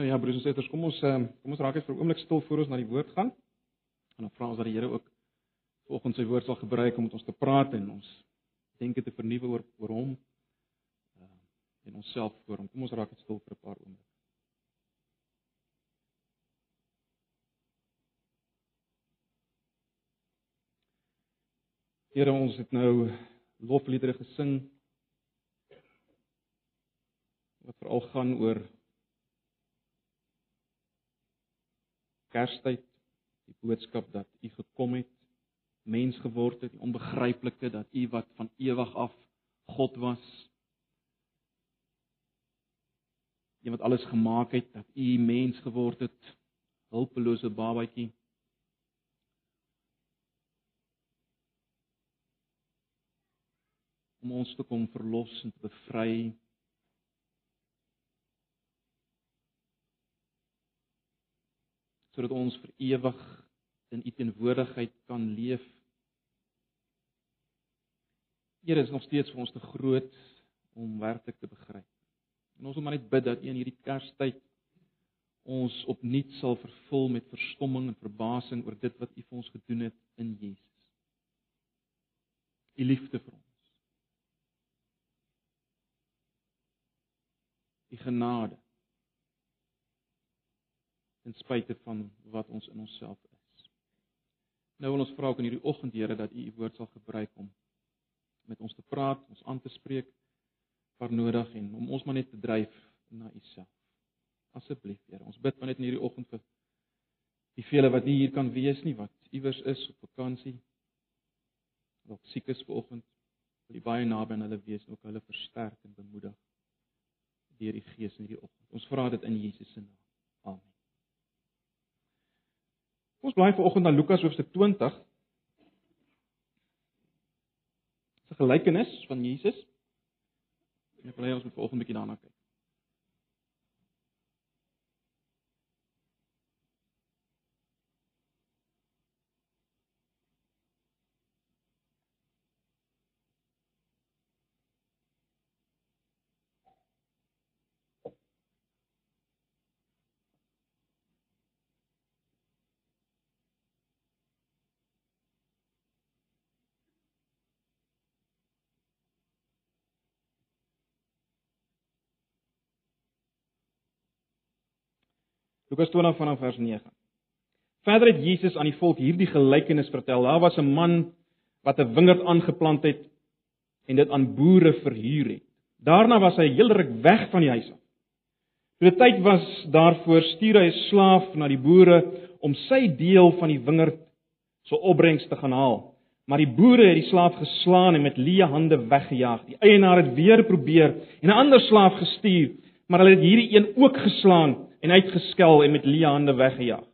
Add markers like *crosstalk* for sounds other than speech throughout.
Nou ja, broers en susters, kom ons ehm, kom ons raak net vir 'n oomblik stil voor ons na die woord gaan. En dan vra ons dat die Here ook vanoggend sy woord sal gebruik om met ons te praat en ons denke te vernuwe oor oor hom. Ehm en onsself voor hom. Kom ons raak net stil vir 'n paar oomblikke. Here, ons het nou lofliedere gesing wat veral gaan oor Kerstyd, die boodskap dat U gekom het, mens geword het, die onbegryplike dat U wat van ewig af God was, een wat alles gemaak het, dat U mens geword het, hulpelose babatjie. om ons te kom verlos en te bevry sodat ons vir ewig in u teenwoordigheid kan leef. Here is nog steeds vir ons te groot om werklik te begryp. En ons wil maar net bid dat u in hierdie Kerstyd ons opnuut sal vervul met verstomming en verbasing oor dit wat u vir ons gedoen het in Jesus. U liefde vir ons. U genade ten spyte van wat ons in onsself is. Nou wil ons vra ook in hierdie oggend Here dat U U woord sal gebruik om met ons te praat, ons aan te spreek waar nodig en om ons maar net te dryf na U self. Asseblief Here, ons bid net in hierdie oggend vir die vele wat nie hier kan wees nie, wat iewers is op vakansie, wat siek is vanoggend, wil U baie naby aan hulle wees en ook hulle versterk en bemoedig deur die Gees in hierdie oggend. Ons vra dit in Jesus se naam. Ons bly vanoggend na Lukas hoofstuk 20. Dis 'n gelykenis van Jesus. Ek wil hê ons moet vanoggend 'n bietjie daarna kyk. Lukas 20 vanaf vers 9. Verder het Jesus aan die volk hierdie gelykenis vertel. Daar was 'n man wat 'n wingerd aangeplant het en dit aan boere verhuur het. Daarna was hy heel ruk weg van die huis af. Toe dit tyd was daarvoor, stuur hy 'n slaaf na die boere om sy deel van die wingerd se opbrengs te gaan haal. Maar die boere het die slaaf geslaan en met leë hande weggejaag. Die eienaar het weer probeer en 'n ander slaaf gestuur, maar hulle het hierdie een ook geslaan en uitgeskel en met leë hande weggejaag.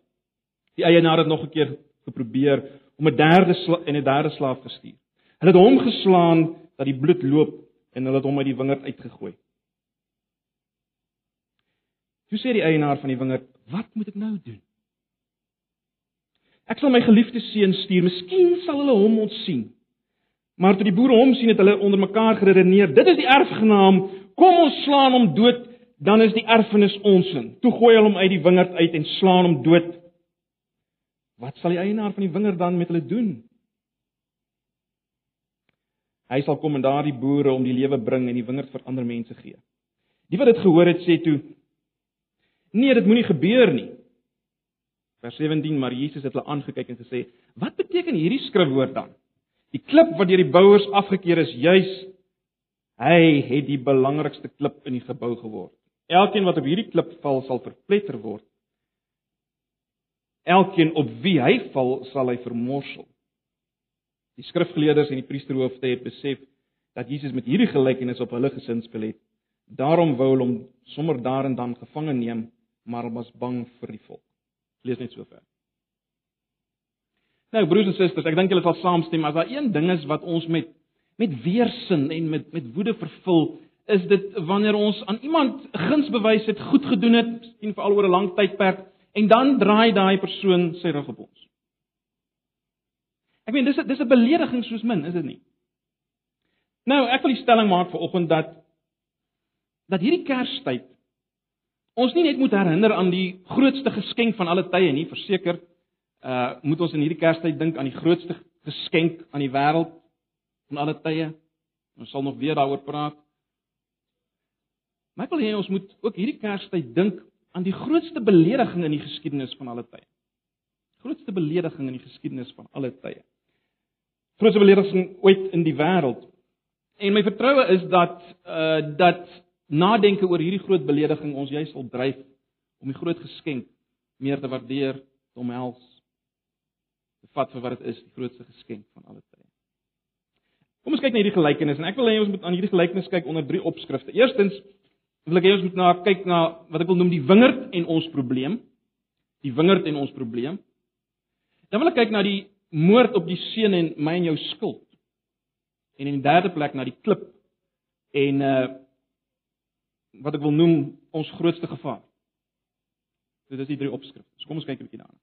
Die eienaar het nog 'n keer geprobeer om 'n derde en 'n derde slaaf gestuur. Hulle het hom geslaan dat die bloed loop en hulle het hom uit die wingerd uitgegooi. Toe sê die eienaar van die wingerd: "Wat moet ek nou doen?" Ek sal my geliefde seun stuur, miskien sal hulle hom ontsien. Maar toe die boere hom sien, het hulle onder mekaar geredeneer: "Dit is die erfgenaam, kom ons slaan hom dood dan is die erfenis ons in. Toe gooi hulle hom uit die wingerd uit en slaan hom dood. Wat sal die eienaar van die wingerd dan met hulle doen? Hy sal kom en daardie boere om die lewe bring en die wingerd vir ander mense gee. Die wat dit gehoor het sê toe: Nee, dit moenie gebeur nie. Vers 17, maar Jesus het hulle aangekyk en gesê: Wat beteken hierdie skrifwoord dan? Die klip wat deur die bouers afgekeur is, juis hy het die belangrikste klip in die gebou geword. Elkeen wat op hierdie klip val, sal verpletter word. Elkeen op wie hy val, sal hy vermorsel. Die skrifgeleerders en die priesterhoofde het besef dat Jesus met hierdie gelykenis op hulle gesinspel het. Daarom wou hulle hom sommer daar en dan gevange neem, maar hulle was bang vir die volk. Lees net so ver. Nou broers en susters, ek dink julle sal saamstem as daar een ding is wat ons met met weerstand en met met woede vervul, is dit wanneer ons aan iemand guns bewys het, goed gedoen het, miskien vir al oor 'n lang tydperk en dan draai daai persoon sy rug op ons. Ek meen dis dis 'n belediging soos min, is dit nie? Nou, ek wil die stelling maak vir oggend dat dat hierdie Kerstyd ons nie net moet herinner aan die grootste geskenk van alle tye nie, verseker uh moet ons in hierdie Kerstyd dink aan die grootste geskenk aan die wêreld van alle tye. Ons sal nog weer daaroor praat. Maar ek wil hê ons moet ook hierdie Kerstyd dink aan die grootste belediging in die geskiedenis van alle tye. Grootste belediging in die geskiedenis van alle tye. Grootste belediging ooit in die wêreld. En my vertroue is dat uh dat nadenke oor hierdie groot belediging ons juis sal dryf om die groot geskenk meer te waardeer, te omhels. Te vat vir wat dit is, die grootste geskenk van alle tye. Kom ons kyk na hierdie gelykenis en ek wil hê ons moet aan hierdie gelykenis kyk onder drie opskrifte. Eerstens wil ek hê ons moet na kyk na wat ek wil noem die wingerd en ons probleem. Die wingerd en ons probleem. Dan wil ek kyk na die moord op die seun en my en jou skuld. En in die derde plek na die klip en uh wat ek wil noem ons grootste gevaar. Dit is die drie opskrifte. So kom ons kyk 'n bietjie daarna.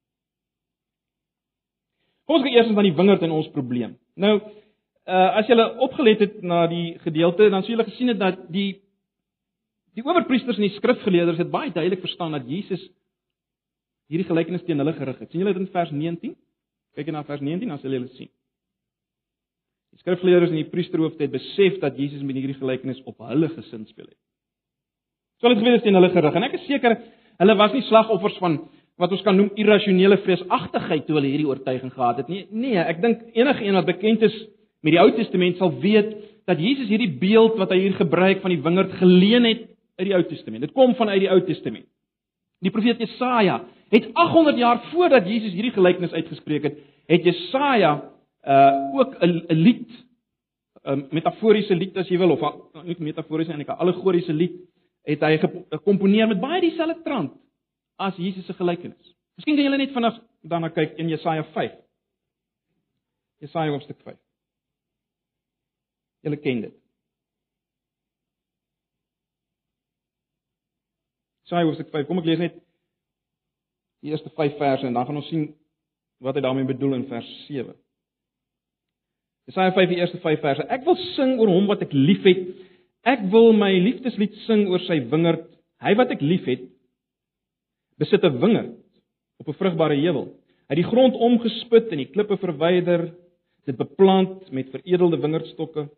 Kom ons kyk eers na die wingerd en ons probleem. Nou, uh as jy opgelet het na die gedeelte, dan sou jy gesien het dat die die owerpriesters en die skrifgeleerders het baie duidelik verstaan dat Jesus hierdie gelykenis teen hulle gerig het. sien julle dit in vers 19? Kyk net na vers 19 dan sal julle sien. Die skrifgeleerders en die priesterhoofde het besef dat Jesus met hierdie gelykenis op hulle gesin speel het. So hulle het geweet dit teen hulle gerig en ek is seker hulle was nie slagoffers van wat ons kan noem irrasionele vreesagtigheid toe hulle hierdie oortuiging gehad het nie. Nee, ek dink enige een wat bekend is met die Ou Testament sal weet dat Jesus hierdie beeld wat hy hier gebruik van die wingerd geleen het uit die Ou Testament. Dit kom vanuit die Ou Testament. Die profeet Jesaja het 800 jaar voordat Jesus hierdie gelykenis uitgespreek het, het Jesaja uh ook 'n lied 'n metaforiese lied as jy wil of nie metaforiese eintlik 'n allegoriese lied het hy gekomponeer met baie dieselfde trant as Jesus se gelykenis. Miskien kan julle net vinnig daarna kyk in Jesaja 5. Jesaja hoofstuk 5. Julle ken dit. Jesaja hoofstuk 5. Kom ek lees net die eerste 5 verse en dan gaan ons sien wat hy daarmee bedoel in vers 7. Jesaja 5 die eerste 5 verse. Ek wil sing oor hom wat ek liefhet. Ek wil my liefdeslied sing oor sy wingerd. Hy wat ek liefhet, besit 'n wingerd op 'n vrugbare heuwel. Hy het die grond omgespit en die klippe verwyder, dit beplant met veredelde wingerdstokke.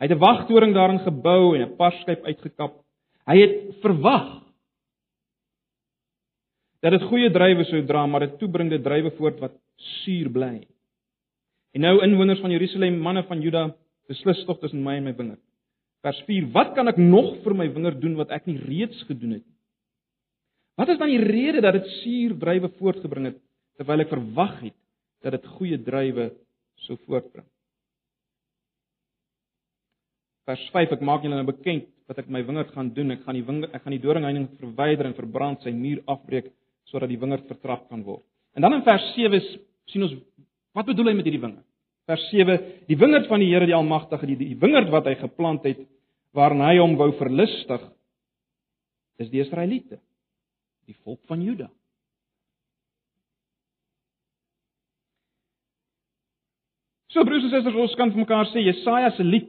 Hy het 'n wagtoring daarin gebou en 'n parskyp uitgekap. Hy het verwag dat dit goeie druiwe sou dra, maar dit toebring dit druiwe voort wat suur bly. En nou inwoners van Jerusalem, manne van Juda, beslis tog tussen my en my wingerd. Vers 4: Wat kan ek nog vir my wingerd doen wat ek nie reeds gedoen het nie? Wat is dan die rede dat dit suur druiwe voortgebring het terwyl ek verwag het dat dit goeie druiwe sou voortbring? Vers 5 ek maak julle nou bekend wat ek my wingerd gaan doen. Ek gaan die wingerd ek gaan die doringheining verwyder en verbrand, sy muur afbreek sodat die wingerd vertrap kan word. En dan in vers 7 sien ons wat bedoel hy met hierdie wingerd? Vers 7: Die wingerd van die Here die Almagtige, die, die wingerd wat hy geplant het waarin hy hom wou verlustig, is die Israeliete, die volk van Juda. So broers en susters, ons kan vir mekaar sê Jesaja se lied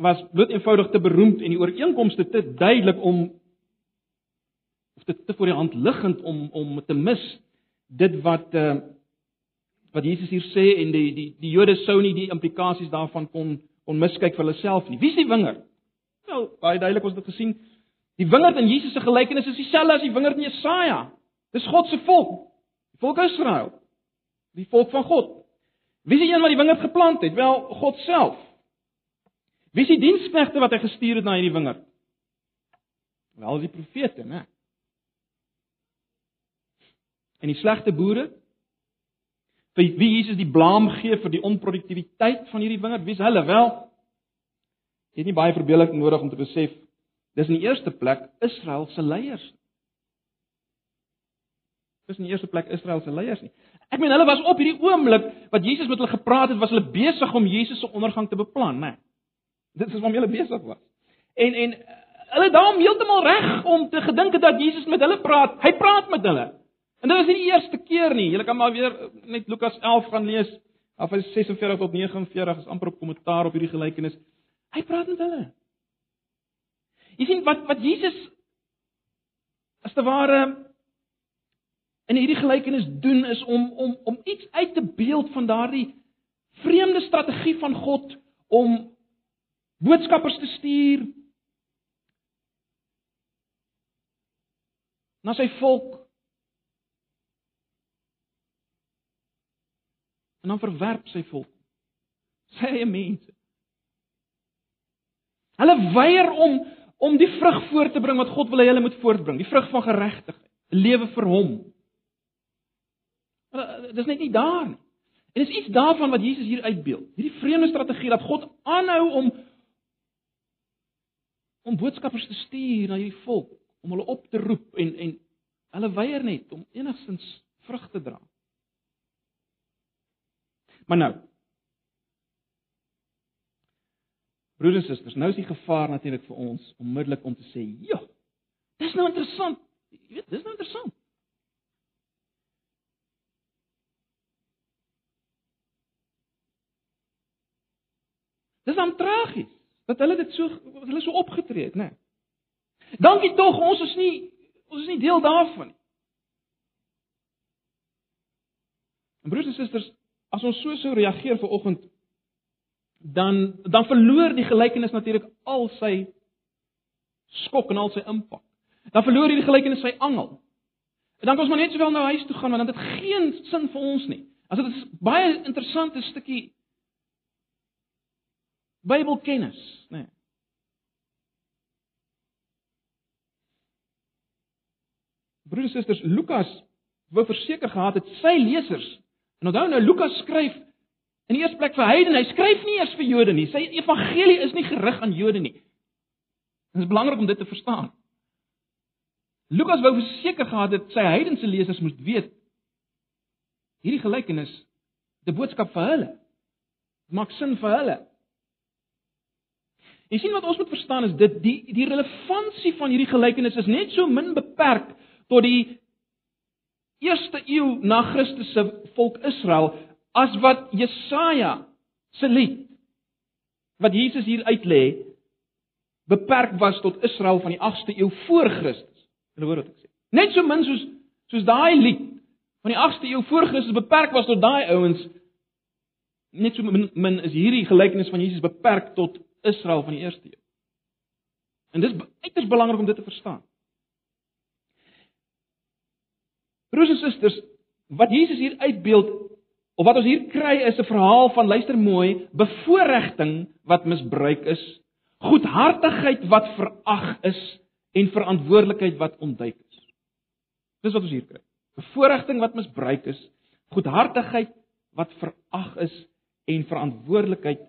was bloot eenvoudig te beroemd en die ooreenkomste te duidelik om of dit te voor die hand liggend om om te mis dit wat uh, wat Jesus hier sê en die die die Jode sou nie die implikasies daarvan kon kon miskyk vir hulle self nie. Wie is die wingerd? Nou, baie duidelik ons het gesien. Die wingerd in Jesus se gelykenis is dieselfde as die wingerd in Jesaja. Dis God se volk. Die volk Israel. Die volk van God. Wie is die een wat die wingerd geplant het? Wel, God self. Wie is die diensknegte wat hy gestuur het na hierdie wingerd? Wel, die profete, né? En die slegte boere vir wie Jesus die blame gee vir die onproduktiwiteit van hierdie wingerd, wie's hulle? Wel, jy het nie baie verbeelding nodig om te besef dis in die eerste plek Israel se leiers. Dis in die eerste plek Israel se leiers nie. Ek meen hulle was op hierdie oomblik wat Jesus met hulle gepraat het, was hulle besig om Jesus se ondergang te beplan, né? Nee. Dit is waarom hulle besig was. En en hulle daarom heeltemal reg om te gedink dat Jesus met hulle praat. Hy praat met hulle. En dit is nie die eerste keer nie. Jy kan maar weer net Lukas 11 gaan lees. Af vers 46 tot 49 is amper op kommentaar op hierdie gelykenis. Hy praat met hulle. Jy sien wat wat Jesus as te ware in hierdie gelykenis doen is om om om iets uit te beeld van daardie vreemde strategie van God om boodskappers te stuur na sy volk en dan verwerp sy volk. Sy eie mense. Hulle weier om om die vrug voort te bring wat God wil hê hulle moet voortbring. Die vrug van geregtigheid 'n lewe vir hom. Dis net nie daar nie. En dis iets daarvan wat Jesus hier uitbeeld. Hierdie vreemde strategie dat God aanhou om om boodskappers te stuur na hierdie volk. Om hulle op te roep en en hulle weier net om enigstens vrug te dra. Maar nou. Broers en susters, nou is die gevaar natuurlik vir ons onmiddellik om te sê, "Ja, dis nou interessant." Jy weet, dis nou interessant. Dis dan tragies dat hulle dit so hulle so opgetree het, né? Nee. Dankie tog, ons is nie ons is nie deel daarvan nie. En broers en susters, as ons so sou reageer ver oggend, dan dan verloor die gelykenis natuurlik al sy skok en al sy impak. Dan verloor hierdie gelykenis sy angel. En dan kan ons maar net sowel nou huis toe gaan want dit het geen sin vir ons nie. As dit is baie interessante stukkie Bybelkennis, né? Nee. Broers en susters, Lukas wou verseker gehad het sy lesers. En onthou nou Lukas skryf in die eerste plek vir heidene. Hy skryf nie eers vir Jode nie. Sy evangelie is nie gerig aan Jode nie. Dit is belangrik om dit te verstaan. Lukas wou verseker gehad het sy heidense lesers moes weet hierdie gelykenis die boodskap vir hulle maak sin vir hulle. Jy sien wat ons moet verstaan is dit die die relevantie van hierdie gelykenis is net so min beperk tot die eerste eeu na Christus se volk Israel as wat Jesaja se lied wat Jesus hier uitlê beperk was tot Israel van die 8ste eeu voor Christus. Hulle hoor wat ek sê. Net so min soos soos daai lied van die 8ste eeu voor Christus beperk was tot daai ouens net so min, min is hierdie gelykenis van Jesus beperk tot Israel van die eerste eeu. En dis uiters belangrik om dit te verstaan. Broers en susters, wat Jesus hier uitbeeld of wat ons hier kry is 'n verhaal van luister mooi, bevoordiging wat misbruik is, goedhartigheid wat verag is en verantwoordelikheid wat ontduik is. Dis wat ons hier kry. Bevoordiging wat misbruik is, goedhartigheid wat verag is en verantwoordelikheid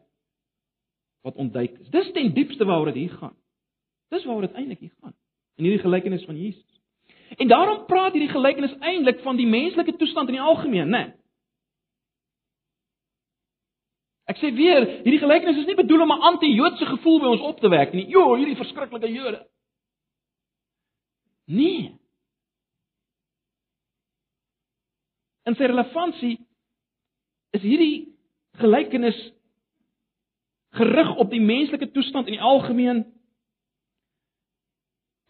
wat ontduik is. Dis ten diepste waaroor dit hier gaan. Dis waaroor dit eintlik hier gaan in hierdie gelykenis van Jesus. En daarom praat hierdie gelykenis eintlik van die menslike toestand in die algemeen, né? Nee. Ek sê weer, hierdie gelykenis is nie bedoel om 'n anti-Joodse gevoel by ons op te wek nie. Jo, hierdie verskriklike Jode. Nee. En sy relevantie is hierdie gelykenis gerig op die menslike toestand in die algemeen.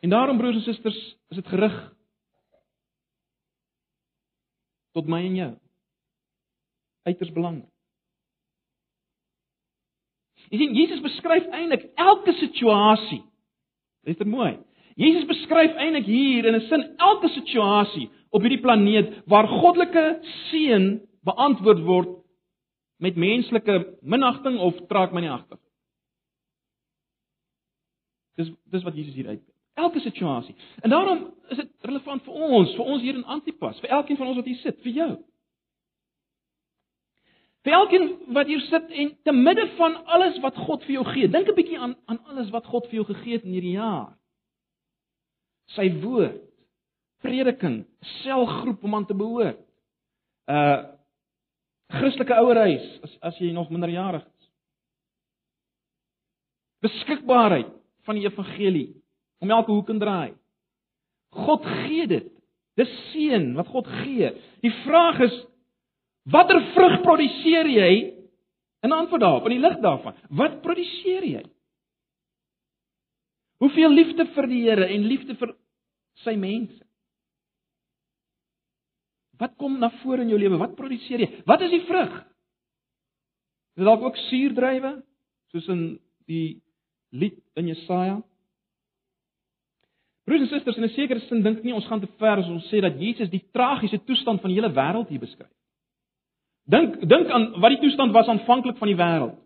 En daarom broers en susters, is dit gerig tot my en jou. Uiters belangrik. Jy sien Jesus beskryf eintlik elke situasie. Luister mooi. Jesus beskryf eintlik hier in 'n sin elke situasie op hierdie planeet waar goddelike seën beantwoord word met menslike minagting of traak my nie agter. Dis dis wat Jesus hier uit. Elke situasie. En daarom is dit relevant vir ons, vir ons hier in Antipas, vir elkeen van ons wat hier sit, vir jou. Vir elkeen wat hier sit en te midde van alles wat God vir jou gee, dink 'n bietjie aan aan alles wat God vir jou gegee het in hierdie jaar. Sy woord, prediking, selgroep om aan te behoort. Uh Christelike ouerhuis as as jy nog minderjarig is. Beskikbaarheid van die evangelie om elke hoek en draai. God gee dit. Dis seën wat God gee. Die vraag is watter vrug produseer jy? In antwoord daarop, in die lig daarvan, wat produseer jy? Hoeveel liefde vir die Here en liefde vir sy mense. Wat kom na vore in jou lewe? Wat produseer jy? Wat is die vrug? Is dit dalk ook suurdruiwe soos in die lied in Jesaja? Broers en susters, in 'n sekere sin dink nie ons gaan te ver as ons sê dat Jesus die tragiese toestand van die hele wêreld hier beskryf. Dink dink aan wat die toestand was aanvanklik van die wêreld.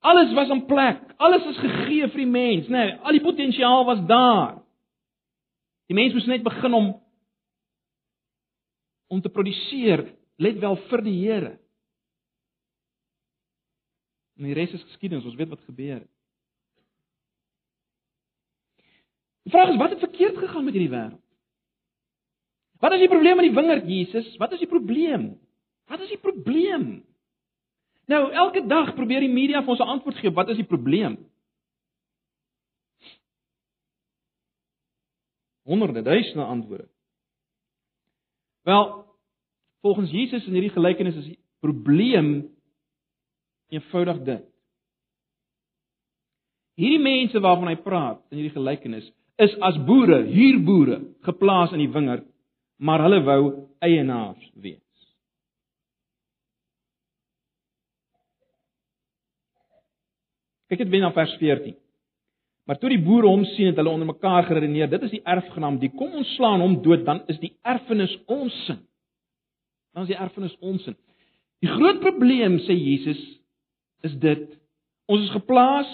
Alles was in plek, alles is gegee vir die mens, nê, nee, al die potensiaal was daar. Die mens moes net begin om om te produseer, let wel vir die Here. En die res is geskiedenis, ons weet wat gebeur het. Die vraag is wat het verkeerd gegaan met hierdie wêreld? Wat is die probleem met die wingerd Jesus? Wat is die probleem? Wat is die probleem? Nou, elke dag probeer die media vir ons 'n antwoord gee wat is die probleem? Honderde, duisende antwoorde. Wel, volgens Jesus in hierdie gelykenis is die probleem eenvoudig dit. Hierdie mense waarvan hy praat in hierdie gelykenis is as boere, huurboere, geplaas in die wingerd, maar hulle wou eienaars wees. Kyk net weer na vers 14. Maar toe die boere hom sien het hulle onder mekaar geredeneer, dit is die erfgenaam, die kom ons slaan hom dood, dan is die erfenis ons sin. Dan is die erfenis ons sin. Die groot probleem sê Jesus is dit ons is geplaas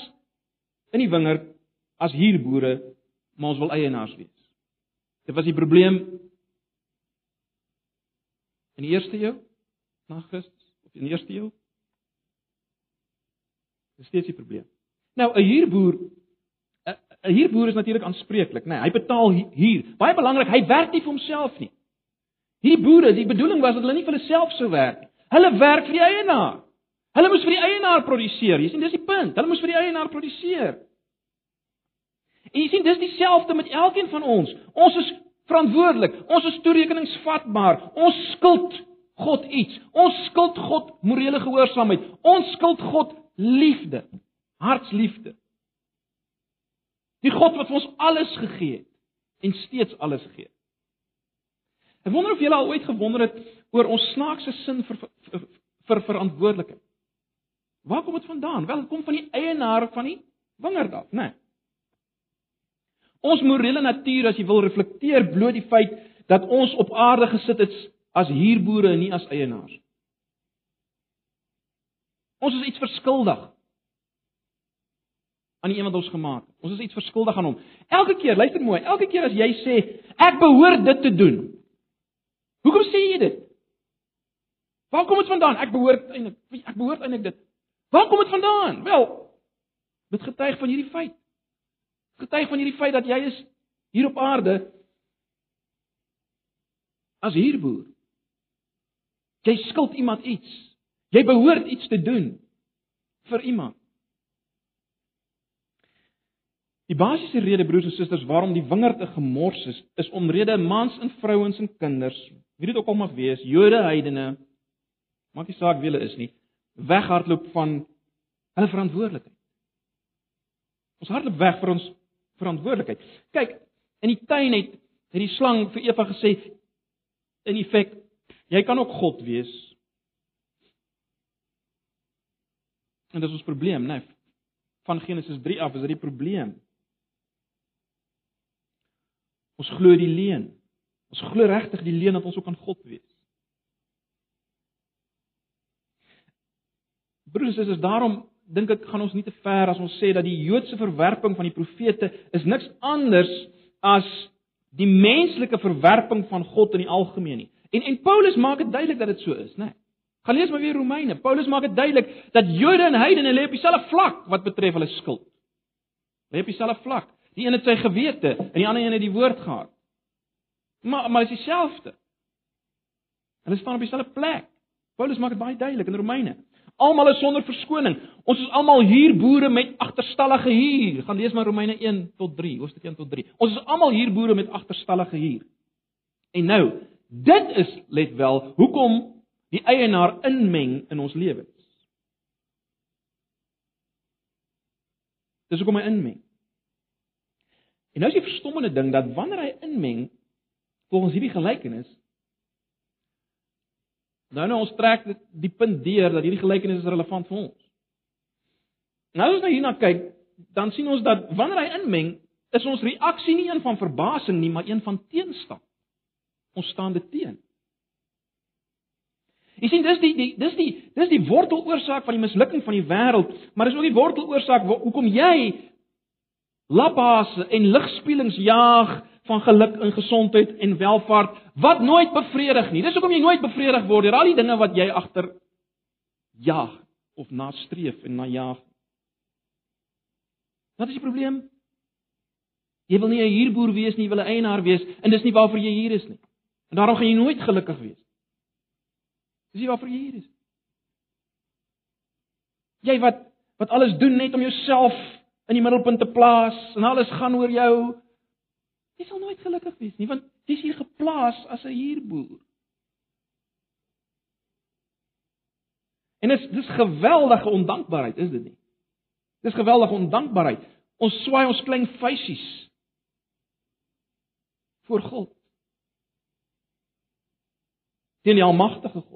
in die wingerd as huurboere, maar ons wil eienaars wees. Dit was die probleem in die eerste eeu na Christus of in die eerste eeu Dis steeds die probleem. Nou 'n huurboer 'n huurboer is natuurlik aanspreeklik, né? Nee, hy betaal huur. Baie belangrik, hy werk nie vir homself nie. Hierdie boere, die bedoeling was dat hulle nie vir hulle self sou werk nie. Hulle werk vir die eienaar. Hulle moes vir die eienaar produseer. Jy sien, dis die punt. Hulle moes vir die eienaar produseer. En jy sien, dis dieselfde met elkeen van ons. Ons is verantwoordelik. Ons is toerekeningsvatbaar. Ons skuld God iets. Ons skuld God morele gehoorsaamheid. Ons skuld God liefde, hartsliefde. Die God wat vir ons alles gegee het en steeds alles gee. Ek wonder of julle al ooit gewonder het oor ons snaakse sin vir vir, vir verantwoordelikheid. Waar kom dit vandaan? Wel, dit kom van die eienaar van die wingerd af, né? Nee. Ons morele natuur, as jy wil, reflekteer bloot die feit dat ons op aarde gesit het as huurboere en nie as eienaars. Ons is iets verskuldig aan die een wat ons gemaak het. Ons is iets verskuldig aan hom. Elke keer, luister mooi, elke keer as jy sê ek behoort dit te doen. Hoekom sê jy dit? Waar kom dit vandaan? Ek behoort eintlik ek behoort eintlik dit. Waar kom dit vandaan? Wel, dit getuig van hierdie feit. Getuig van hierdie feit dat jy is hier op aarde as hierboer. Jy skuld iemand iets. Jy behoort iets te doen vir iemand. Die basiese rede broers en susters waarom die wingerd 'n gemors is, is omrede mans en vrouens en kinders, wie dit ook al mag wees, Jode, heidene, maak nie saak wie hulle is nie, weghardloop van hulle verantwoordelikheid. Ons hardloop weg vir ons verantwoordelikheid. Kyk, in die tuin het het die slang vir Eva gesê in effek, jy kan ook God wees, En dis ons probleem, né? Nee, van Genesis 3 af is dit die probleem. Ons glo die leuen. Ons glo regtig die leuen dat ons ook aan God wees. Broers, dis daarom dink ek gaan ons nie te ver as ons sê dat die Joodse verwerping van die profete is niks anders as die menslike verwerping van God in die algemeen nie. En en Paulus maak dit duidelik dat dit so is, né? Nee. Gaan lees maar weer Romeine. Paulus maak dit duidelik dat Jode en heidene lê op dieselfde vlak wat betref hulle skuld. Lê op dieselfde vlak. Die een het sy gewete en die ander een het die woord gehad. Maar maar is dieselfde. Hulle staan op dieselfde plek. Paulus maak dit baie duidelik in Romeine. Almal is sonder verskoning. Ons is almal hier boere met agterstallige huur. Gaan lees maar Romeine 1 tot 3, hoofstuk 1 tot 3. Ons is almal hier boere met agterstallige huur. En nou, dit is let wel, hoekom die eienaar inmeng in ons lewens. Dis hoekom hy inmeng. En nou is die verstommende ding dat wanneer hy inmeng volgens hierdie gelykenis nou nou ons trek dit die punt deur dat hierdie gelykenis is relevant vir ons. Nou as ons nou hierna kyk, dan sien ons dat wanneer hy inmeng, is ons reaksie nie een van verbasing nie, maar een van teenstand. Ons staan dit teen. Jy sien dis die, die dis die dis die worteloorsaak van die mislukking van die wêreld, maar dis ook die worteloorsaak hoekom jy laphase en ligspieelings jaag van geluk en gesondheid en welvaart wat nooit bevredig nie. Dis hoekom jy nooit bevredig word deur al die dinge wat jy agter jaag of nastreef en najag. Wat is die probleem? Jy wil nie 'n huurboer wees nie, jy wil 'n eienaar wees en dis nie waarvoor jy hier is nie. En daarom gaan jy nooit gelukkig wees. Dis nie waarvoor jy hier is. Jy wat wat alles doen net om jouself in die middelpunt te plaas en alles gaan oor jou. Jy sal nooit gelukkig wees nie want jy's hier geplaas as 'n huurboer. En dit is dis geweldige ondankbaarheid, is dit nie? Dis geweldige ondankbaarheid. Ons swaai ons klein feesies voor God. Teen die almagtige God.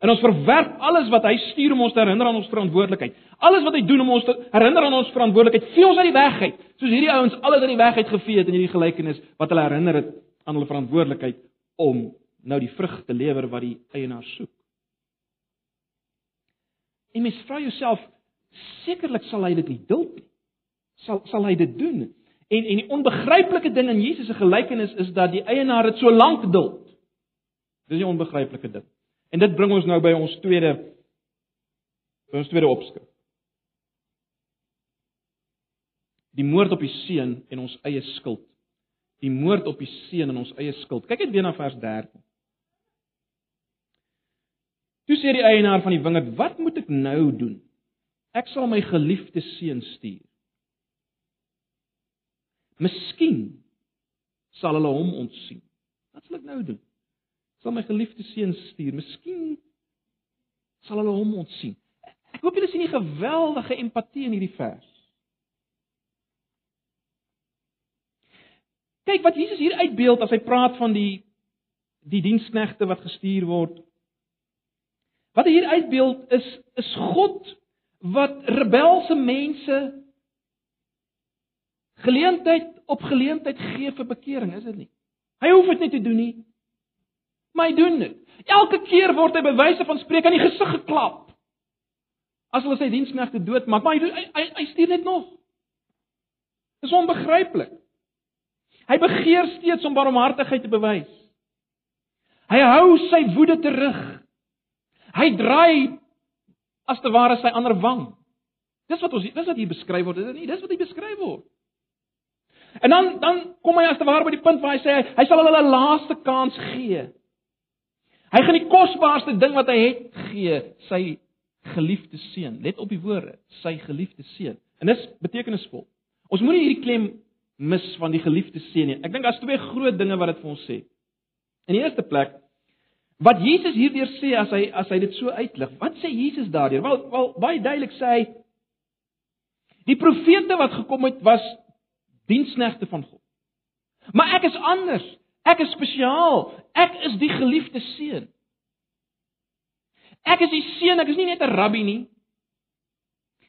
En ons verwerp alles wat hy stuur om ons te herinner aan ons verantwoordelikheid. Alles wat hy doen om ons te herinner aan ons verantwoordelikheid, vee ons uit die weg uit. Soos hierdie ouens alles uit die weg uit gevee het in hierdie gelykenis wat hulle herinner het aan hulle verantwoordelikheid om nou die vrug te lewer wat die eienaar soek. En mens vra jouself, sekerlik sal hy dit nie duld nie. Sal sal hy dit doen? En en die onbegryplike ding in Jesus se gelykenis is dat die eienaar dit so lank duld. Dis die onbegryplike ding. En dit bring ons nou by ons tweede by ons tweede opskrif. Die moord op die seun en ons eie skuld. Die moord op die seun en ons eie skuld. Kyk net weer na vers 13. Toe sê die eienaar van die wingerd: "Wat moet ek nou doen? Ek sal my geliefde seun stuur. Miskien sal hulle hom ontsien. Wat sal ek nou doen?" Sal my geliefde seun stuur. Miskien sal hulle hom ontsien. Ek hoop julle sien die geweldige empatie in hierdie vers. Kyk wat Jesus hier uitbeeld as hy praat van die die diensknegte wat gestuur word. Wat hy hier uitbeeld is is God wat rebelse mense geleentheid op geleentheid gee vir bekering, is dit nie? Hy hoef dit nie te doen nie. Maar hy doen dit. Elke keer word hy bewyse van spreek aan die gesig geklap. As hulle sy diensknegte doodmaak, maar hy doen hy, hy, hy stuur net nog. Dis onbegryplik. Hy begeer steeds om barmhartigheid te bewys. Hy hou sy woede terug. Hy draai as te ware sy ander wang. Dis wat ons dis wat hier beskryf word, is dit nie? Dis wat hier beskryf word. En dan dan kom hy as te ware by die punt waar hy sê hy sal hulle 'n laaste kans gee. Hy gaan die kosbaarste ding wat hy het gee, sy geliefde seun. Let op die woorde, sy geliefde seun. En dis betekenisvol. Ons moenie hierdie klem mis van die geliefde seun nie. Ek dink daar's twee groot dinge wat dit vir ons sê. In die eerste plek wat Jesus hierdeur sê as hy as hy dit so uitlig. Wat sê Jesus daardeur? Wel, wel baie duidelik sê hy die profete wat gekom het was diensknegte van God. Maar ek is anders. Ek is spesiaal. Ek is die geliefde seun. Ek is die seun, ek is nie net 'n rabbi nie.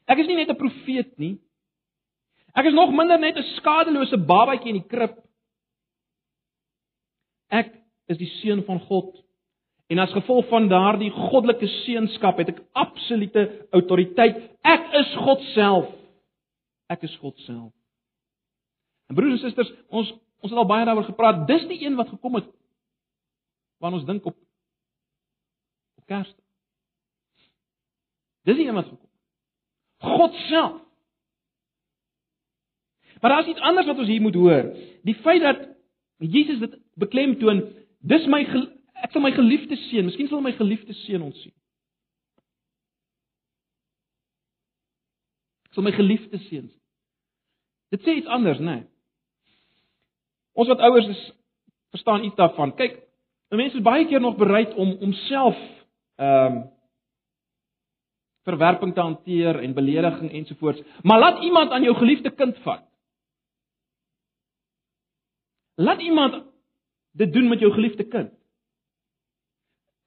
Ek is nie net 'n profeet nie. Ek is nog minder net 'n skadelose babatjie in die krib. Ek is die seun van God. En as gevolg van daardie goddelike seunskap het ek absolute autoriteit. Ek is God self. Ek is God self. En broers en susters, ons Ons het al baie daaroor gepraat. Dis die een wat gekom het wanneer ons dink op op Kersdag. Dis die een wat gekom het. God self. Maar daar's iets anders wat ons hier moet hoor. Die feit dat Jesus dit beklemtoon, dis my ek sal my geliefde seun, miskien sal my geliefde seun ons sien. Ek sal my geliefde seun. Dit sê iets anders, né? Nee. Ons wat ouers is, verstaan iets daarvan. Kyk, mense is baie keer nog bereid om homself ehm um, verwerping te hanteer en belediging ensovoorts. Maar laat iemand aan jou geliefde kind vat. Laat iemand dit doen met jou geliefde kind.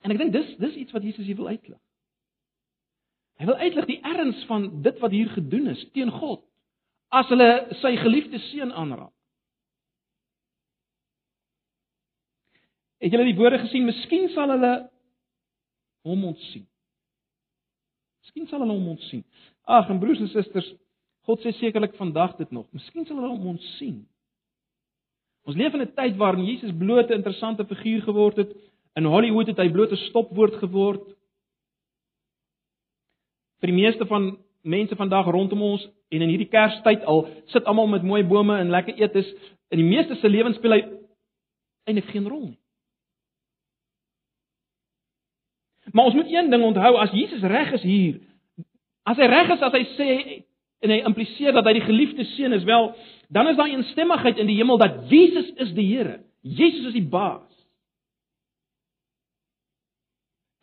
En ek dink dis dis iets wat Jesus hier wil uitlig. Hy wil uitlig die erns van dit wat hier gedoen is teen God as hulle sy geliefde seun aanraak. Het julle die woorde gesien? Miskien sal hulle hom ontsien. Miskien sal hulle hom ontsien. Ag, en broers en susters, God sê sekerlik vandag dit nog. Miskien sal hulle hom ontsien. Ons leef in 'n tyd waarin Jesus bloot 'n interessante figuur geword het. In Hollywood het hy bloot 'n stopwoord geword. Vir die meeste van mense vandag rondom ons en in hierdie Kerstyd al sit almal met mooi bome en lekker etes, in die meeste se lewens speel hy eintlik geen rol nie. Maar ons moet een ding onthou, as Jesus reg is hier, as hy reg is as hy sê en hy impliseer dat hy die geliefde seun is, wel, dan is daar 'n stemmigheid in die hemel dat Jesus is die Here. Jesus is die baas.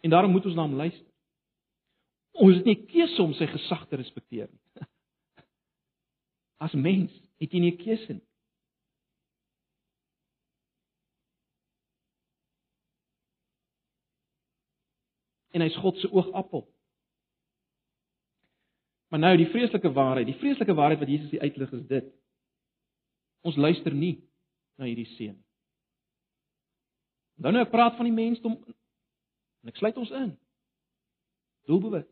En daarom moet ons na hom luister. Ons het nie keuse om sy gesag te respekteer nie. *laughs* As mens het jy nie keuse nie. En hy's God se oogappel. Maar nou die vreeslike waarheid, die vreeslike waarheid wat Jesus hier uitlig is dit. Ons luister nie na hierdie seun nie. Dan nou ek praat van die mensdom en ek sluit ons in. Doelbewus.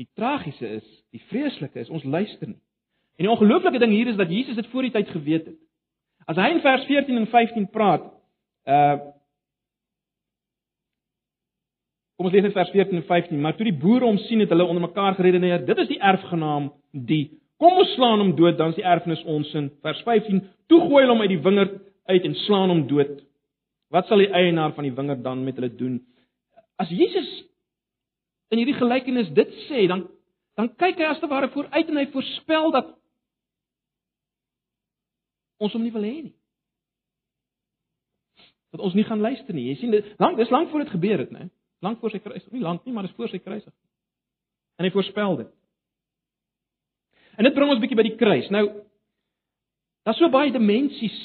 Die tragiese is, die vreeslike is ons luister nie. En die ongelooflike ding hier is dat Jesus dit voor die tyd geweet het. As hy in vers 14 en 15 praat, uh Kom ons lees net vers 14 en 15. Maar toe die boere hom sien het hulle onder mekaar geredeneer, dit is die erfgenaam die. Kom ons slaan hom dood, dan is die erfenis ons in. Vers 15. Toe gooi hulle hom uit die wingerd uit en slaan hom dood. Wat sal die eienaar van die wingerd dan met hulle doen? As Jesus in hierdie gelykenis dit sê, dan dan kyk hy as te ware vooruit en hy voorspel dat ons hom nie wil hê nie. Dat ons nie gaan luister nie. Jy sien dit lank dis lank voor dit gebeur het, né? Lank voor sy kruising, nie lank nie, maar dis voor sy kruising. En hy voorspel dit. En dit bring ons bietjie by die kruis. Nou daar's so baie dimensies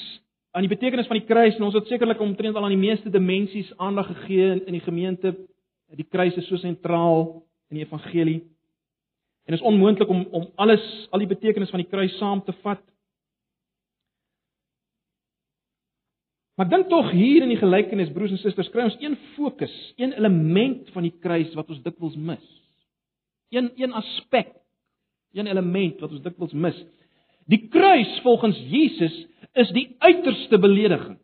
aan die betekenis van die kruis en ons het sekerlik omtrent al aan die meeste dimensies aandag gegee in, in die gemeente. Die kruis is so sentraal in die evangelie. En dit is onmoontlik om om alles al die betekenis van die kruis saam te vat. Maar dink tog hier in die gelykenis broers en susters kry ons een fokus, een element van die kruis wat ons dikwels mis. Een een aspek, een element wat ons dikwels mis. Die kruis volgens Jesus is die uiterste belediging.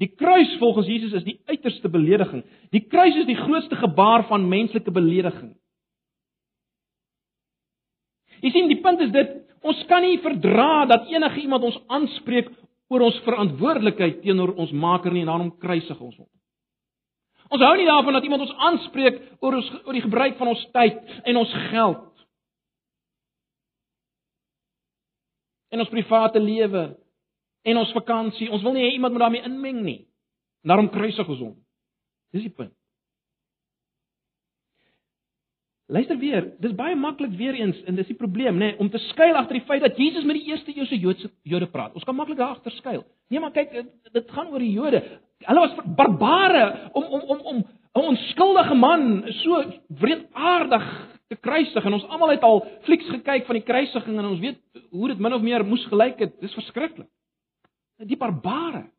Die kruis volgens Jesus is die uiterste belediging. Die kruis is die grootste gebaar van menslike belediging. Jy sien, die punt is dit, ons kan nie verdra dat enige iemand ons aanspreek oor ons verantwoordelikheid teenoor ons Maker nie en daarom kruisig ons hom. Ons hou nie daarvan dat iemand ons aanspreek oor ons oor die gebruik van ons tyd en ons geld. En ons private lewe en ons vakansie. Ons wil nie hê iemand moet daarmee inmeng nie. En daarom kruisig ons hom. Dis die punt. Luister weer, dis baie maklik weer eens en dis die probleem nê, nee, om te skuil agter die feit dat Jesus met die eerste Joodse Joodse Jode praat. Ons kan maklik daar agter skuil. Nee, maar kyk, dit gaan oor die Jode. Hulle was barbare om om om om 'n onskuldige man so wreedaardig te kruisig en ons almal het al flieks gekyk van die kruisiging en ons weet hoe dit min of meer moes gelyk het. Dis verskriklik. Die barbare.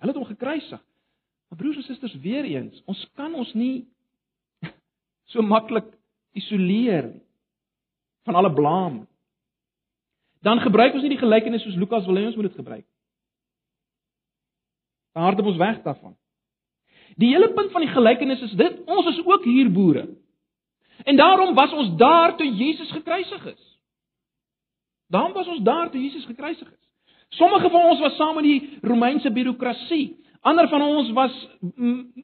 Hulle het hom gekruisig. Maar broers en susters, weer eens, ons kan ons nie so maklik isoleer van alle blaam. Dan gebruik ons nie die gelykenis soos Lukas wil hê ons moet dit gebruik. Dan hardop ons weg daarvan. Die hele punt van die gelykenis is dit, ons is ook hier boere. En daarom was ons daar toe Jesus gekruisig is. Daarom was ons daar toe Jesus gekruisig is. Sommige van ons was saam met die Romeinse birokrasie. Ander van ons was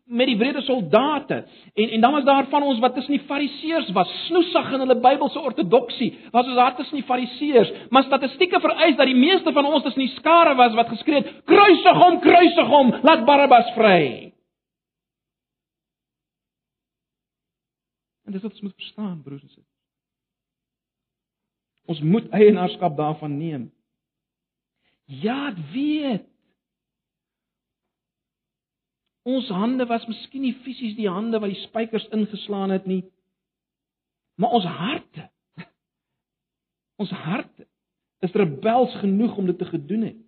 met die wrede soldate en en dan was daar van ons wat tussen die fariseërs was, snoesig in hulle Bybelse ortodoksie. Was ons daar tussen die fariseërs, maar statistieke vereis dat die meeste van ons tussen die skare was wat geskree het: "Kruisig hom, kruisig hom, laat Barabbas vry." En dis wat ons moet verstaan, broers en susters. Ons moet eienaarskap daarvan neem. Ja, ek weet. Ons hande was miskien nie fisies die hande wat die spykers ingeslaan het nie. Maar ons harte *laughs* ons harte is rebels genoeg om dit te gedoen het.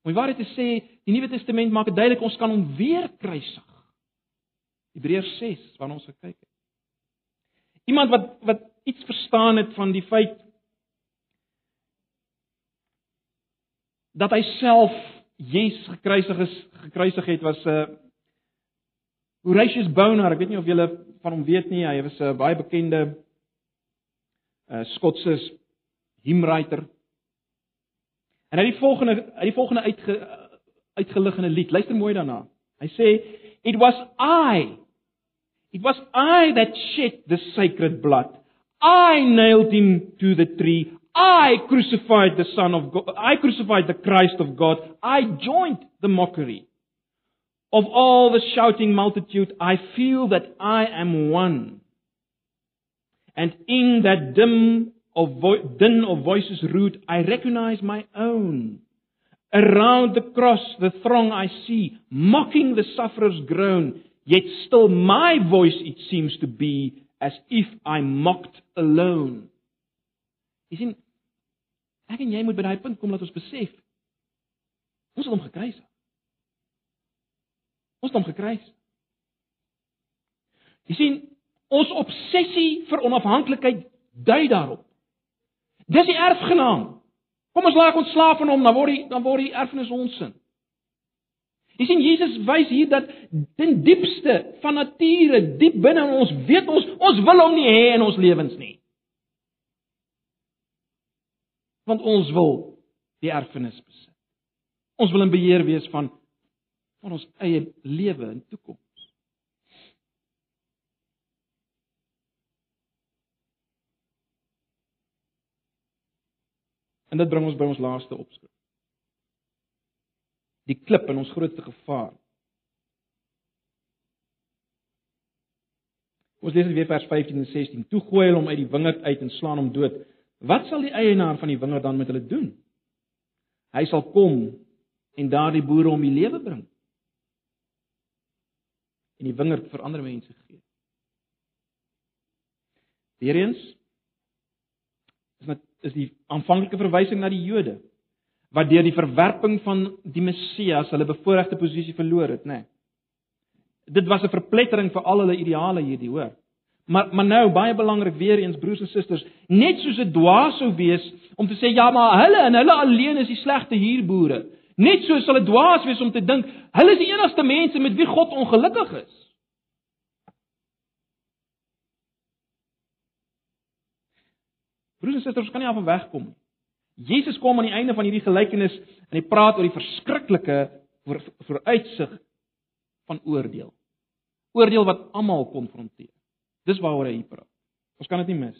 Om die waarheid te sê, die Nuwe Testament maak dit duidelik ons kan hom weer kruisig. Hebreërs 6 waarna ons gekyk het. Iemand wat wat iets verstaan het van die feit dat hy self Jesus gekruisig is gekruisig het was 'n uh, eh, Horatius Bonar, ek weet nie of julle van hom weet nie, hy was 'n uh, baie bekende uh Skotse hymnwriter. En hy het die volgende hy die volgende uitge, uitgelig in 'n lied. Luister mooi daarna. Hy sê it was I it was I that shed the sacred blood. I nailed him to the tree. I crucified the Son of God. I crucified the Christ of God. I joined the mockery. Of all the shouting multitude, I feel that I am one. And in that dim of vo- din of voices rude, I recognize my own. Around the cross, the throng I see, mocking the sufferer's groan, yet still my voice it seems to be as if I mocked alone. Jy sien, ek en jy moet by daai punt kom dat ons besef ons het hom gekruisig. Ons het hom gekruisig. Jy sien, ons obsessie vir onafhanklikheid dui daarop. Dis die erfgenaam. Kom ons laat ons slaaf van hom, dan word die dan word die erfenis ons sin. Jy sien Jesus wys hier dat ten diepste van nature, diep binne in ons, weet ons ons wil hom nie hê in ons lewens nie. Want ons wil die erfenis besit. Ons wil in beheer wees van van ons eie lewe en toekoms. En dit bring ons by ons laaste opskrif. Die klip in ons grootste gevaar. Ons lees dit weer vers 15 en 16. Toe gooi hulle hom uit die wingerd uit en slaan hom dood. Wat sal die eienaar van die wingerd dan met hulle doen? Hy sal kom en daardie boere om die lewe bring. En die wingerd vir ander mense gee. Weereens is dit is die aanvanklike verwysing na die Jode wat deur die verwerping van die Messias hulle bevoordeelde posisie verloor het, nê. Nee. Dit was 'n verplettering vir al hulle ideale hierdie, hoor. Maar maar nou baie belangrik weer eens broers en susters, net soos dit dwaas sou wees om te sê ja, maar hulle en hulle alleen is die slegte huurboere. Net so sal dit dwaas wees om te dink hulle is die enigste mense met wie God ongelukkig is. Broers en susters, kan nie af van wegkom nie. Jesus kom aan die einde van hierdie gelykenis en hy praat oor die verskriklike vooruitsig van oordeel. Oordeel wat almal konfronteer. Dis waaroor hy praat. Ons kan dit nie mis.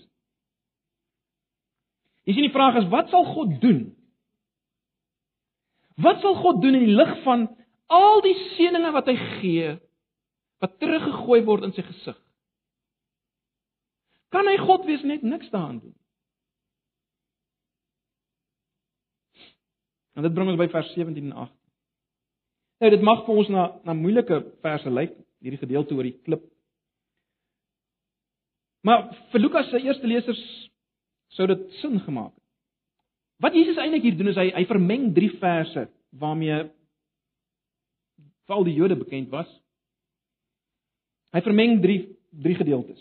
Jy sien die vraag is wat sal God doen? Wat sal God doen in die lig van al die seënings wat hy gee wat teruggegooi word in sy gesig? Kan hy God wees net niks daaraan doen? En dit bring ons by vers 17 en 18. Nou dit mag vir ons na na moeilike verse lyk, hierdie gedeelte oor die klip Maar vir Lukas se eerste lesers sou dit sin gemaak het. Wat Jesus eintlik hier doen is hy hy vermeng drie verse waarmee val die Jode bekend was. Hy vermeng drie drie gedeeltes.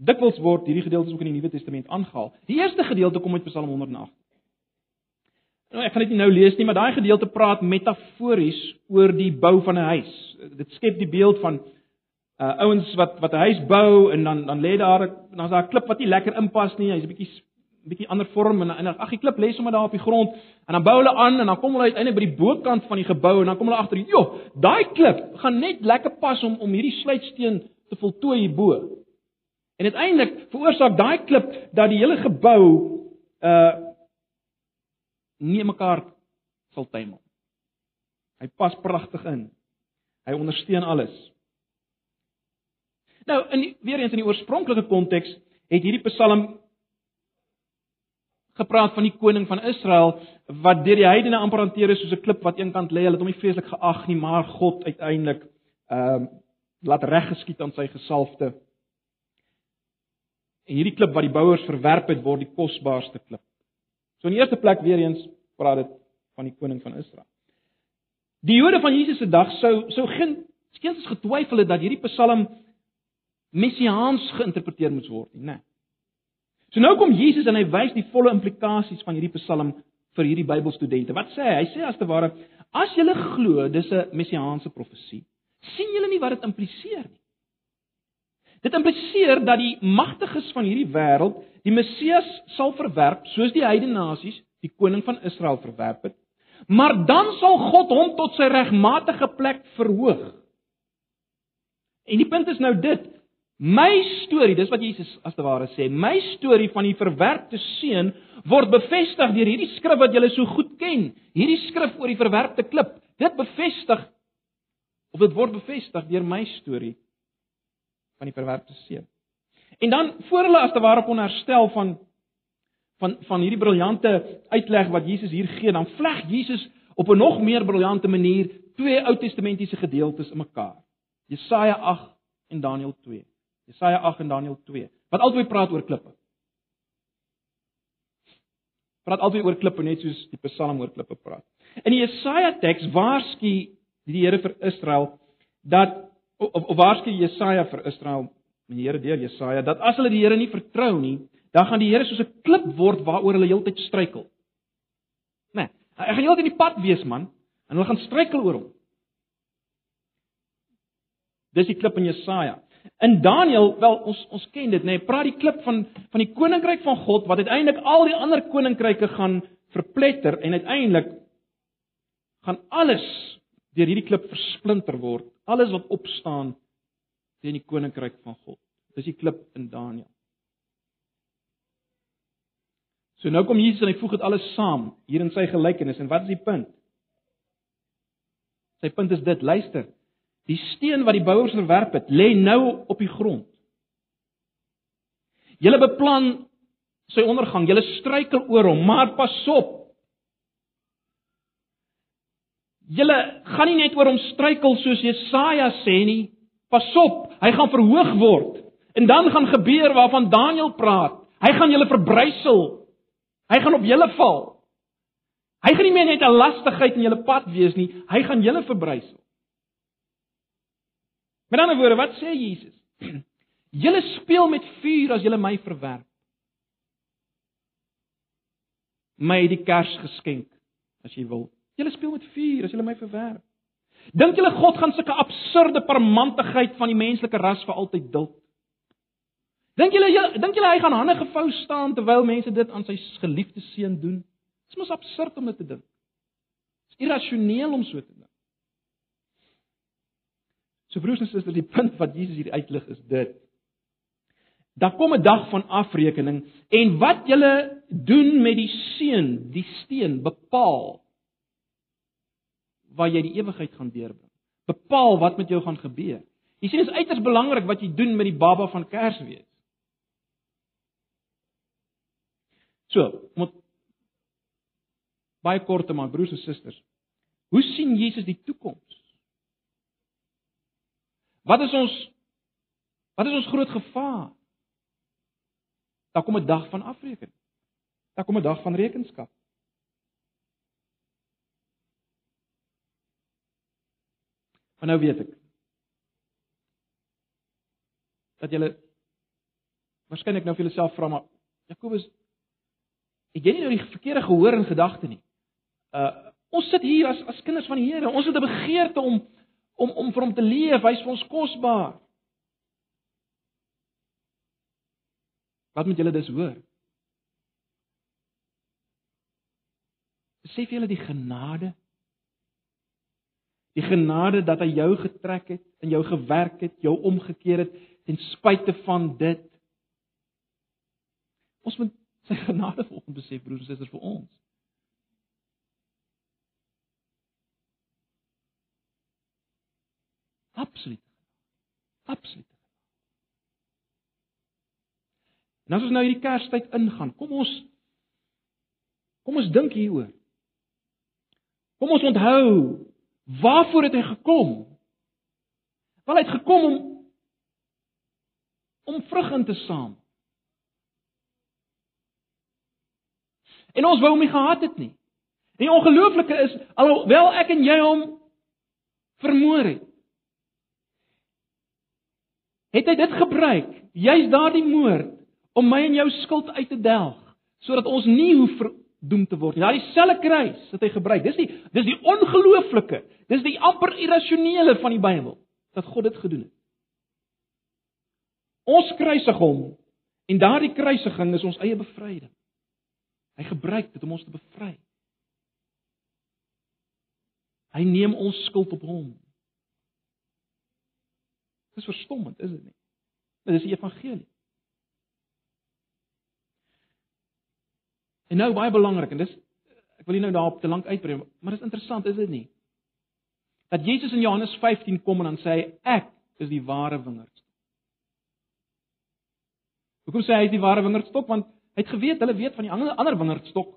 Dikwels word hierdie gedeeltes ook in die Nuwe Testament aangehaal. Die eerste gedeelte kom uit Psalm 108. Nou ek gaan dit nie nou lees nie, maar daai gedeelte praat metafories oor die bou van 'n huis. Dit skep die beeld van uh ouens wat wat 'n huis bou en dan dan lê daar dan's daar 'n klip wat nie lekker inpas nie. Hy's 'n bietjie bietjie ander vorm en en ag die klip lê sommer daar op die grond en dan bou hulle aan en dan kom hulle uiteindelik by die bokant van die gebou en dan kom hulle agter, "Jo, daai klip gaan net lekker pas om om hierdie sluitsteen te voltooi hierbo." En uiteindelik veroorsaak daai klip dat die hele gebou uh nie mekaar sal tuimel. Hy pas pragtig in. Hy ondersteun alles. Nou in weer eens in die oorspronklike konteks het hierdie Psalm gepraat van die koning van Israel wat deur die heidene amper hanteer is soos 'n klip wat eenkant lê. Hulle het hom nie vreeslik geag nie, maar God uiteindelik ehm uh, laat reg geskied aan sy gesalfde. En hierdie klip wat die bouers verwerp het, word die kosbaarste klip. So in die eerste plek weer eens praat dit van die koning van Israel. Die Jode van Jesus se dag sou sou geen skeens getwyfel het dat hierdie Psalm messiaans geïnterpreteer moet word nie, né? Nee. So nou kom Jesus en hy wys die volle implikasies van hierdie Psalm vir hierdie Bybelstudente. Wat sê hy? Hy sê as te ware, as julle glo dis 'n messiaanse profesie, sien julle nie wat dit impliseer nie. Dit impliseer dat die magtiges van hierdie wêreld die Messias sal verwerp soos die heidene nasies die koning van Israel verwerp het. Maar dan sal God hom tot sy regmatige plek verhoog. En die punt is nou dit, My storie, dis wat Jesus as te ware sê, my storie van die verwerpte seun word bevestig deur hierdie skrif wat julle so goed ken. Hierdie skrif oor die verwerpte klip, dit bevestig of dit word bevestig deur my storie van die verwerpte seun. En dan voor hulle as te ware kon herstel van van van hierdie briljante uitleg wat Jesus hier gee, dan vleg Jesus op 'n nog meer briljante manier twee Ou Testamentiese gedeeltes in mekaar. Jesaja 8 en Daniël 2. Jesaja 8 en Daniël 2. Wat albei praat oor klippe. Praat albei oor klippe net soos die Psalm oor klippe praat. In die Jesaja teks waarsku die Here vir Israel dat of, of waarsku Jesaja vir Israel, die Here deur Jesaja, dat as hulle die Here nie vertrou nie, dan gaan die Here soos 'n klip word waaroor hulle heeltyd struikel. Né? Nee, hy gaan heeltyd in die pad wees man en hulle gaan struikel oor hom. Dis die klip in Jesaja. In Daniël, wel ons ons ken dit nê, nee, praat die klip van van die koninkryk van God wat uiteindelik al die ander koninkryke gaan verpletter en uiteindelik gaan alles deur hierdie klip versplinter word. Alles wat opstaan teen die koninkryk van God. Dis die klip in Daniël. So nou kom Jesus en hy voeg dit alles saam hier in sy gelykenis en wat is die punt? Sy punt is dit, luister. Die steen wat die bouers verwerp het, lê nou op die grond. Julle beplan sy ondergang, julle struikel oor hom, maar pas op. Julle gaan nie net oor hom struikel soos Jesaja sê nie. Pas op, hy gaan verhoog word. En dan gaan gebeur waarvan Daniël praat. Hy gaan julle verbrysel. Hy gaan op julle val. Hy gaan nie meer net 'n lastigheid in julle pad wees nie, hy gaan julle verbrysel. Met ander woorde, wat sê Jesus? *clears throat* Julle speel met vuur as julle my verwerp. My die kers geskenk as jy wil. Julle speel met vuur as julle my verwerp. Dink julle God gaan sulke absurde parmantigheid van die menslike ras vir altyd duld? Dink julle dink julle hy gaan hande gevou staan terwyl mense dit aan sy geliefde seun doen? Dit is mos absurd om dit te dink. Dit is irrasioneel om so te dink. So broers en susters, die punt wat Jesus hier uitlig is dit. Daar kom 'n dag van afrekening en wat julle doen met die seun, die steen bepaal waar jy die ewigheid gaan deurbring. Bepaal wat met jou gaan gebeur. Jy sien dit is uiters belangrik wat jy doen met die baba van Kersfees. So, moet baie kort te maak broers en susters. Hoe sien Jesus die toekoms? Wat is ons Wat is ons groot gevaar? Daar kom 'n dag van afrekening. Daar kom 'n dag van rekenskap. Maar nou weet ek dat julle waarskynlik nou vir julleself vra maar Jakobus het jy nie nou die verkeerde gehoor en gedagte nie. Uh ons sit hier as as kinders van die Here. Ons het 'n begeerte om om om vir hom te leef, hy's vir ons kosbaar. Wat moet julle dus hoor? Besef julle die genade? Die genade dat hy jou getrek het, in jou gewerk het, jou omgekeer het ten spyte van dit. Ons moet sy genade volgens besef broers en susters vir ons. Absoluut. Absoluut. En as ons nou hierdie Kerstyd ingaan, kom ons Kom ons dink hieroor. Kom ons onthou waarvoor het hy gekom? Wel hy het gekom om om vrug in te saam. En ons wou hom nie gehad het nie. En die ongelooflike is alhoewel ek en jy hom vermoor het. Het hy dit gebruik, juis daardie moord om my en jou skuld uit te delg, sodat ons nie hoef verdoem te word nie. Daardie selfe kruis wat hy gebruik. Dis die dis die ongelooflike, dis die amper irrasionele van die Bybel dat God dit gedoen het. Ons kruisig hom en daardie kruisiging is ons eie bevryding. Hy gebruik dit om ons te bevry. Hy neem ons skuld op hom. Dis verstommend, is dit nie? Dit is die evangelie. En nou baie belangrik en dis ek wil nie nou daarop te lank uitbrei, maar dit is interessant, is dit nie? Dat Jesus in Johannes 15 kom en dan sê hy ek is die ware wingerdstok. Hoekom sê hy is die ware wingerdstok? Want hy het geweet, hulle weet van die ander ander wingerdstok,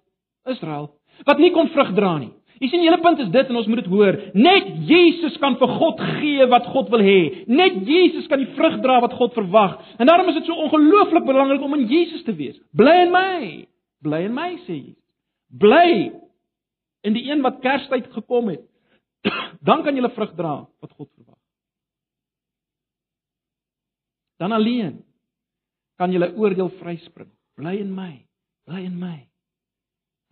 Israel, wat nie kon vrug dra nie. Jy sien, die hele punt is dit en ons moet dit hoor. Net Jesus kan vir God gee wat God wil hê. Net Jesus kan die vrug dra wat God verwag. En daarom is dit so ongelooflik belangrik om in Jesus te wees. Bly in my. Bly in my sê Jesus. Bly in die een wat Kerstyd gekom het. *clears throat* Dan kan jy vrug dra wat God verwag. Dan alleen kan jy oordeel vryspring. Bly in my. Bly in my.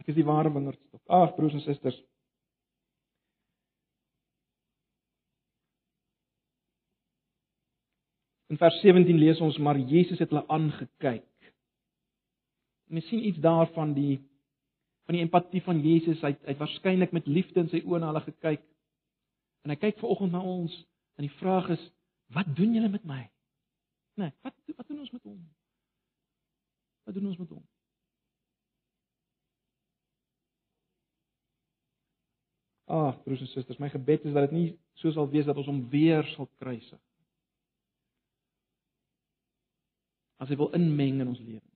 Ek is die ware wingerdstok. Ag broers en susters. In vers 17 lees ons maar Jesus het hulle aangekyk. Ons sien iets daarvan die van die empatie van Jesus. Hy het, het waarskynlik met liefde in sy oë na hulle gekyk. En hy kyk vanoggend na ons en die vraag is: Wat doen julle met my? Nee, wat wat doen ons met hom? Wat doen ons met hom? Ag, broers en susters, my gebed is dat dit nie so sal wees dat ons hom weer sal kruisig. As hy wil inmeng in ons lewens.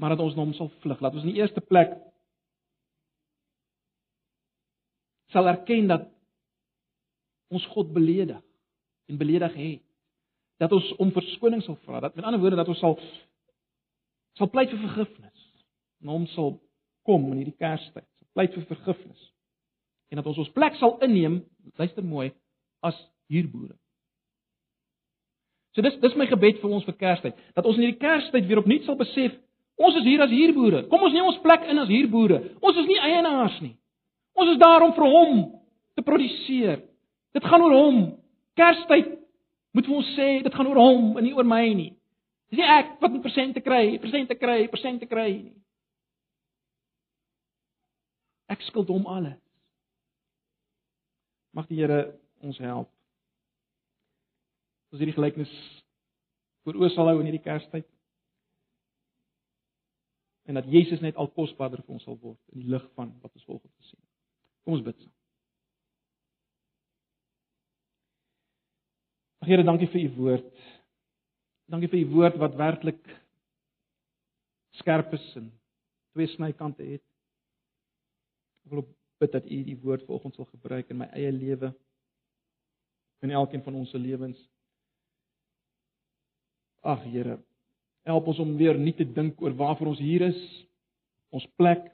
Maar dat ons na hom sal vlug. Laat ons in die eerste plek sal erken dat ons God beledig en beledig het. Dat ons om verskoning sal vra. Dat met ander woorde dat ons sal sal pleit vir vergifnis. Na hom sal kom in hierdie Kerstyd. Sal pleit vir vergifnis en dat ons ons plek sal inneem, luister mooi, as huurboere. So dis dis my gebed vir ons vir Kerstyd, dat ons in hierdie Kerstyd weer opnuut sal besef, ons is hier as huurboere. Kom ons neem ons plek in as huurboere. Ons is nie eienaars nie. Ons is daar om vir hom te produseer. Dit gaan oor hom. Kerstyd moet ons sê, dit gaan oor hom en nie oor my nie. Dis nie ek wat 'n persente kry, persente kry, persente kry nie. Ek skuld hom alles. Mag die Here ons help. Ons hierdie gelykenis voor oë sal hou in hierdie Kerstyd. En dat Jesus net al kosbaarder vir ons sal word in die lig van wat ons volgens gesien het. Kom ons bid saam. Here, dankie vir u woord. Dankie vir u woord wat werklik skerp is en twee snykante het. Ek wil bid dat U die woord vanoggend sal gebruik in my eie lewe en elkeen van ons se lewens. Ag Here, help ons om weer nie te dink oor waarvoor ons hier is, ons plek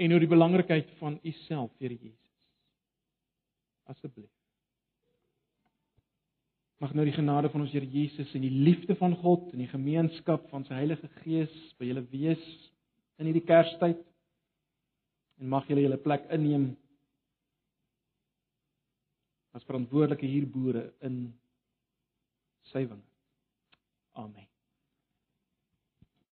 en oor die belangrikheid van U self, Here Jesus. Asseblief. Mag nou die genade van ons Here Jesus en die liefde van God en die gemeenskap van sy Heilige Gees by julle wees in hierdie Kerstyd en mag julle julle plek inneem as verantwoordelike hierboere in sy wingerd. Amen.